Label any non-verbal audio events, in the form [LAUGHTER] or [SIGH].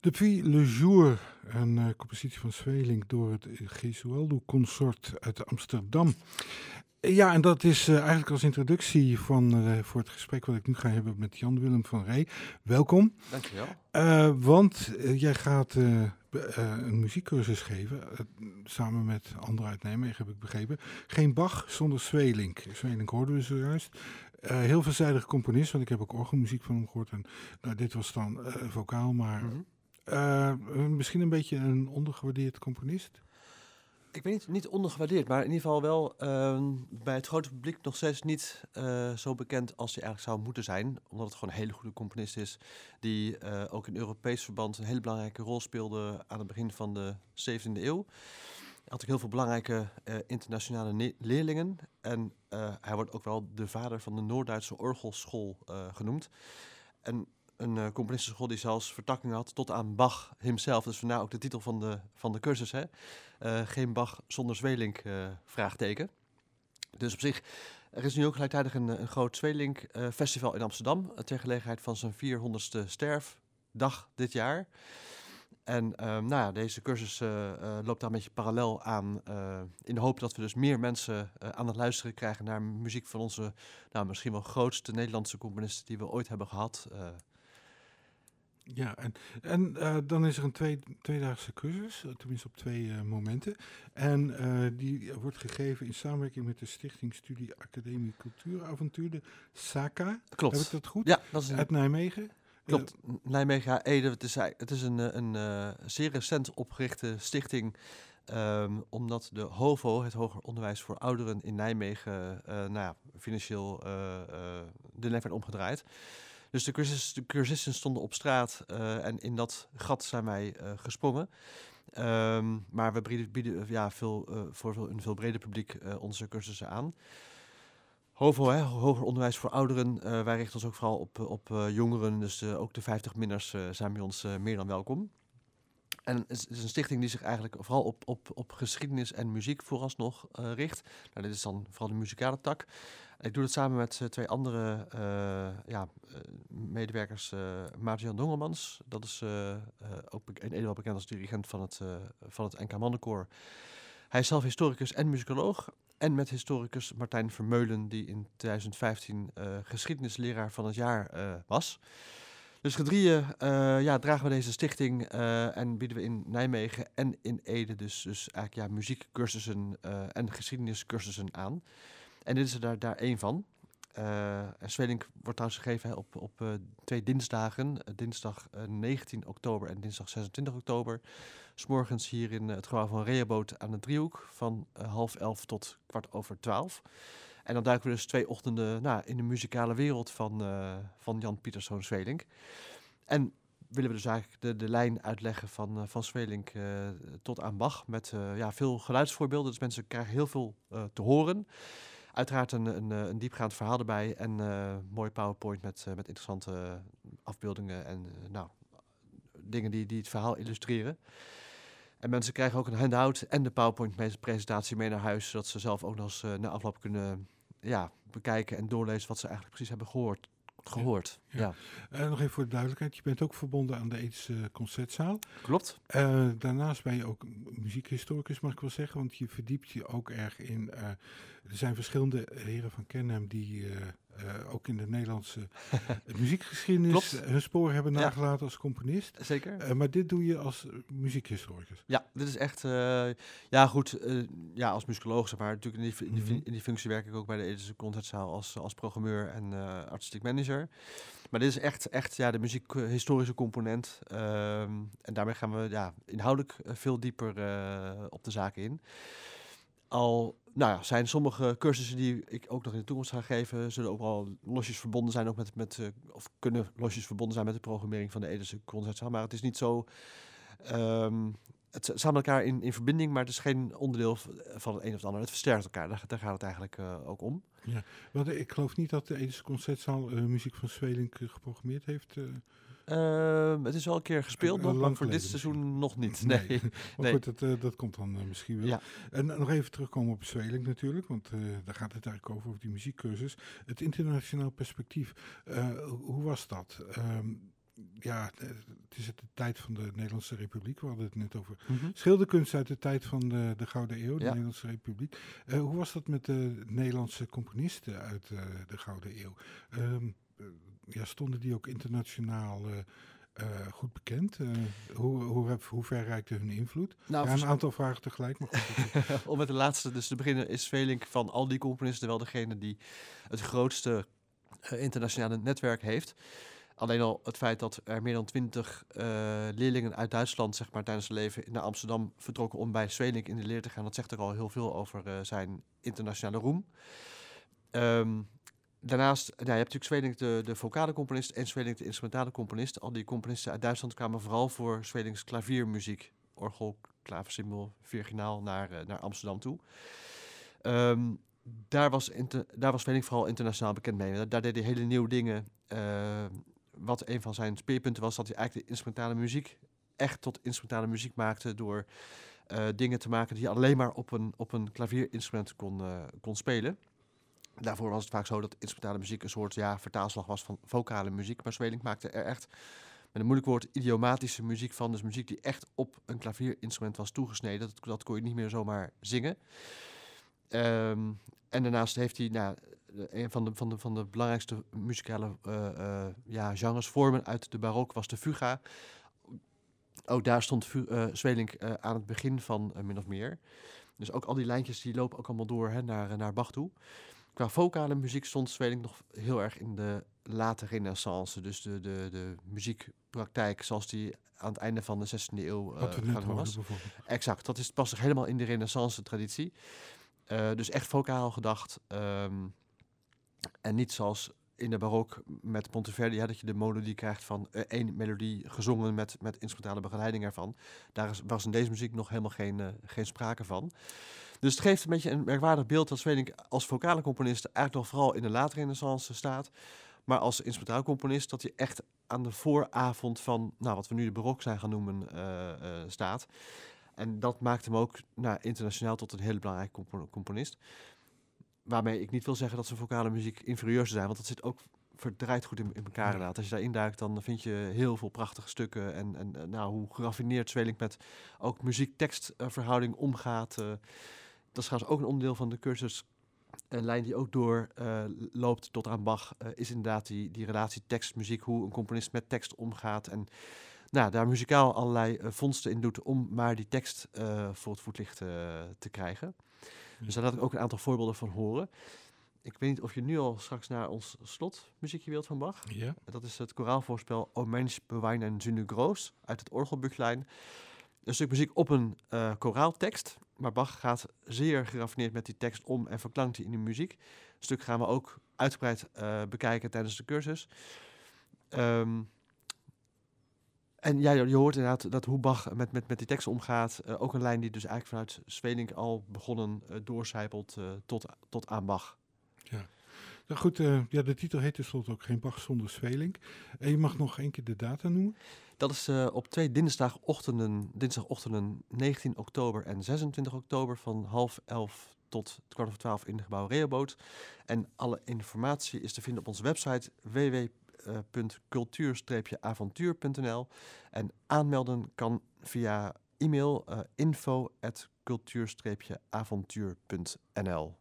Depuis le jour, een uh, compositie van Zweling door het Gesualdo Consort uit Amsterdam. Ja, en dat is uh, eigenlijk als introductie van, uh, voor het gesprek wat ik nu ga hebben met Jan-Willem van Rij. Welkom. Dankjewel. want jij gaat een muziekcursus geven, samen met anderen uit Nijmegen heb ik begrepen. Geen Bach zonder Zweling. Zweling hoorden we zojuist. heel veelzijdig componist, want ik heb ook orgelmuziek van hem gehoord. En nou, dit was dan vocaal, maar... Mm -hmm. Uh, misschien een beetje een ondergewaardeerd componist? Ik weet niet, niet ondergewaardeerd, maar in ieder geval wel uh, bij het grote publiek nog steeds niet uh, zo bekend als hij eigenlijk zou moeten zijn. Omdat het gewoon een hele goede componist is. Die ook in Europees verband een hele belangrijke rol speelde aan het begin van de 17e eeuw. Hij had ook heel veel belangrijke internationale leerlingen. En hij wordt ook wel de vader van de Noord-Duitse orgelschool genoemd. En een uh, componistenschool die zelfs vertakking had tot aan Bach himself. Dus vandaar ook de titel van de, van de cursus. Hè? Uh, geen Bach zonder Zweelink, uh, vraagteken. Dus op zich, er is nu ook gelijktijdig een, een groot Zweelink festival in Amsterdam. ter gelegenheid van zijn 400ste sterfdag dit jaar. En um, nou ja, deze cursus loopt daar een beetje parallel aan. in de hoop dat we dus meer mensen aan het luisteren krijgen naar muziek van onze nou, misschien wel grootste Nederlandse componisten die we ooit hebben gehad. Ja, en, en uh, dan is er een twee, tweedaagse cursus, eh, tenminste op twee uh, momenten. En uh, die wordt gegeven in samenwerking met de Stichting Studie Academie Cultuuravontuur, de SACA. Klopt. Heb ik dat goed? Ja, dat is een... Uit Nijmegen? Klopt, Nijmegen Ede. Het is, het is een, een zeer recent opgerichte stichting. Um, omdat de HOVO, het Hoger Onderwijs voor Ouderen in Nijmegen, nou ja, financieel de nek werd omgedraaid. Dus de, cursus, de cursisten stonden op straat uh, en in dat gat zijn wij uh, gesprongen. Um, maar we bieden, bieden ja, veel, voor veel, een veel breder publiek onze cursussen aan. HOVO, hè, hoger onderwijs voor ouderen. wij richten ons ook vooral op, op jongeren. Dus ook de 50-minners zijn bij ons meer dan welkom. En het is een stichting die zich eigenlijk vooral op, op, op geschiedenis en muziek vooralsnog richt. Nou, dit is dan vooral de muzikale tak. Ik doe het samen met uh, twee andere uh, ja, medewerkers. Maarten-Jan Dongelmans, dat is ook in Ede wel bekend als dirigent van het, van het NK Mannenkoor. Hij is zelf historicus en muzikoloog. En met historicus Martijn Vermeulen, die in 2015 geschiedenisleraar van het jaar was. Dus gedrieën uh, ja, dragen we deze stichting en bieden we in Nijmegen en in Ede dus, dus eigenlijk ja, muziekcursussen en geschiedeniscursussen aan. En dit is er daar, daar één van. en Zwelink wordt trouwens gegeven op, op twee dinsdagen, dinsdag 19 oktober en dinsdag 26 oktober. S'morgens hier in het gebouw van Reaboot aan de Driehoek van half elf tot kwart over twaalf. En dan duiken we dus twee ochtenden nou, in de muzikale wereld van, uh, van Jan Pieterszoon Zwelink. En willen we dus eigenlijk de, de lijn uitleggen van, uh, van uh, tot aan Bach. Met ja, veel geluidsvoorbeelden. Dus mensen krijgen heel veel te horen. Uiteraard een, een, een, diepgaand verhaal erbij. En mooi PowerPoint met, met interessante afbeeldingen en nou, dingen die, die het verhaal illustreren. En mensen krijgen ook een handout en de PowerPoint-presentatie mee naar huis, zodat ze zelf ook nog eens na afloop kunnen ja, bekijken en doorlezen wat ze eigenlijk precies hebben gehoord. Gehoord. Ja. ja. Uh, nog even voor de duidelijkheid, je bent ook verbonden aan de Edische Concertzaal. Klopt. Uh, daarnaast ben je ook muziekhistoricus, mag ik wel zeggen, want je verdiept je ook erg in... er zijn verschillende heren van Kenham die uh, ook in de Nederlandse muziekgeschiedenis hun spoor hebben nagelaten ja. als componist. Zeker. Uh, maar dit doe je als muziekhistoricus. Ja, dit is echt, uh, ja goed, ja als musicoloog zeg maar. Natuurlijk in die, in, die, -hmm. in die, functie werk ik ook bij de Edische Concertzaal als, als programmeur en artistiek manager. Maar dit is echt, echt ja, de muziekhistorische component. Ehm, en daarmee gaan we ja, inhoudelijk veel dieper op de zaken in. Al nou ja, zijn sommige cursussen die ik ook nog in de toekomst ga geven, zullen ook wel losjes verbonden zijn, ook met, met uh, of kunnen losjes verbonden zijn met de programmering van de Edische Concertzaal. Maar het is niet zo, um, het staat met elkaar in, in verbinding, maar het is geen onderdeel van het een of het ander. Het versterkt elkaar, daar, gaat het eigenlijk uh, ook om. Ja, want ik geloof niet dat de Edische Concertzaal uh, muziek van Zwelink geprogrammeerd heeft. Uh, het is wel een keer gespeeld, nog, maar voor dit seizoen misschien. nog niet. Nee, nee. maar [LAUGHS] nee. goed, dat, dat komt dan misschien wel. Ja. En nog even terugkomen op Zweling natuurlijk, want daar gaat het eigenlijk over, over die muziekcursus. Het internationaal perspectief, hoe was dat? Um, ja, eh, het is de tijd van de Nederlandse Republiek. We hadden het net over Mhm. schilderkunst uit de tijd van de, de Gouden Eeuw, de Ja. Nederlandse Republiek. Eh, hoe was dat met de Nederlandse componisten uit eh, de Gouden Eeuw? Ehm, eh, ja, stonden die ook internationaal goed bekend? Hoe, hoe, hoe ver reikte hun invloed? Nou, ja, een aantal vragen tegelijk. Maar goed, [LAUGHS] Om met de laatste dus te beginnen, is Svelink van al die componisten wel degene die het grootste internationale netwerk heeft. Alleen al het feit dat er meer dan twintig leerlingen uit Duitsland zeg maar, tijdens zijn leven naar Amsterdam vertrokken om bij Svelink in de leer te gaan, dat zegt er al heel veel over eh, zijn internationale roem. Ehm, daarnaast, nou, je hebt natuurlijk Svelink de, de vocale componist en Svelink de instrumentale componist. Al die componisten uit Duitsland kwamen vooral voor Svelings klaviermuziek, orgel, klaversymbol, virginaal naar, eh, naar Amsterdam toe. Ehm, daar, was daar was vooral internationaal bekend mee. Daar, deed hij hele nieuwe dingen. Eh, wat een van zijn speerpunten was dat hij eigenlijk de instrumentale muziek echt tot instrumentale muziek maakte door eh, dingen te maken die je alleen maar op een, op een klavierinstrument kon, eh, kon spelen. Daarvoor was het vaak zo dat instrumentale muziek een soort ja, vertaalslag was van vocale muziek. Maar Svelink maakte er echt, met een moeilijk woord, idiomatische muziek van. Dus muziek die echt op een klavierinstrument was toegesneden. Dat, dat kon je niet meer zomaar zingen. Ehm, en daarnaast heeft hij nou, een van de, van de, van de belangrijkste muzikale eh, ja, genres, vormen uit de barok was de fuga. Ook daar stond eh, Svelink eh, aan het begin van, min of meer. Dus ook al die lijntjes die lopen ook allemaal door hè, naar, naar Bach toe. Qua vocale muziek stond Svelink nog heel erg in de late renaissance. Dus de, de, de muziekpraktijk zoals die aan het einde van de 16e eeuw gangbaar was. Exact, dat is, past helemaal in de renaissance traditie. Dus echt vocaal gedacht. ehm, en niet zoals in de barok met Monteverdi, ja, dat je de melodie krijgt van eh, één melodie gezongen met, met instrumentale begeleiding ervan. Daar is, was in deze muziek nog helemaal geen, eh, geen sprake van. Dus het geeft een beetje een merkwaardig beeld dat Svelink als vocale componist eigenlijk nog vooral in de late renaissance staat. Maar als instrumentaal componist dat hij echt aan de vooravond van nou, wat we nu de barok zijn gaan noemen eh, staat. En dat maakt hem ook nou, internationaal tot een hele belangrijke compo- componist. Waarmee ik niet wil zeggen dat zijn vocale muziek inferieur zijn, want dat zit ook verdraaid goed in, in elkaar inderdaad. Als je daarin duikt, dan vind je heel veel prachtige stukken. En, en eh, nou, hoe geraffineerd Zweling met ook muziek-tekstverhouding omgaat. eh, dat is trouwens ook een onderdeel van de cursus. Een lijn die ook door eh, loopt tot aan Bach, is inderdaad die, die relatie tekst-muziek, hoe een componist met tekst omgaat. En nou, daar muzikaal allerlei vondsten in doet om maar die tekst voor het voetlicht te krijgen. Dus daar laat ik ook een aantal voorbeelden van horen. Ik weet niet of je nu al straks naar ons slotmuziekje wilt van Bach. Ja, Dat is het koraalvoorspel O Mensch, Bewein en Zünne Groos uit het orgelbuchlijn. Een stuk muziek op een eh koraaltekst. Maar Bach gaat zeer geraffineerd met die tekst om en verklankt die in de muziek. Het stuk gaan we ook uitgebreid eh, bekijken tijdens de cursus. Ehm, en ja, je hoort inderdaad dat hoe Bach met, met, met die tekst omgaat. eh, ook een lijn die dus eigenlijk vanuit Svelink al begonnen uh, doorcijpelt uh, tot, tot aan Bach. Nou goed, ja, de titel heet tenslotte ook Geen Bach zonder Svelink. En je mag nog één keer de data noemen. Dat is op twee dinsdagochtenden, dinsdagochtenden 19 oktober en 26 oktober van half elf tot kwart over twaalf in het gebouw Rehoboot. En alle informatie is te vinden op onze website www.cultuur-avontuur.nl en aanmelden kan via e-mail uh, info@cultuur-avontuur.nl.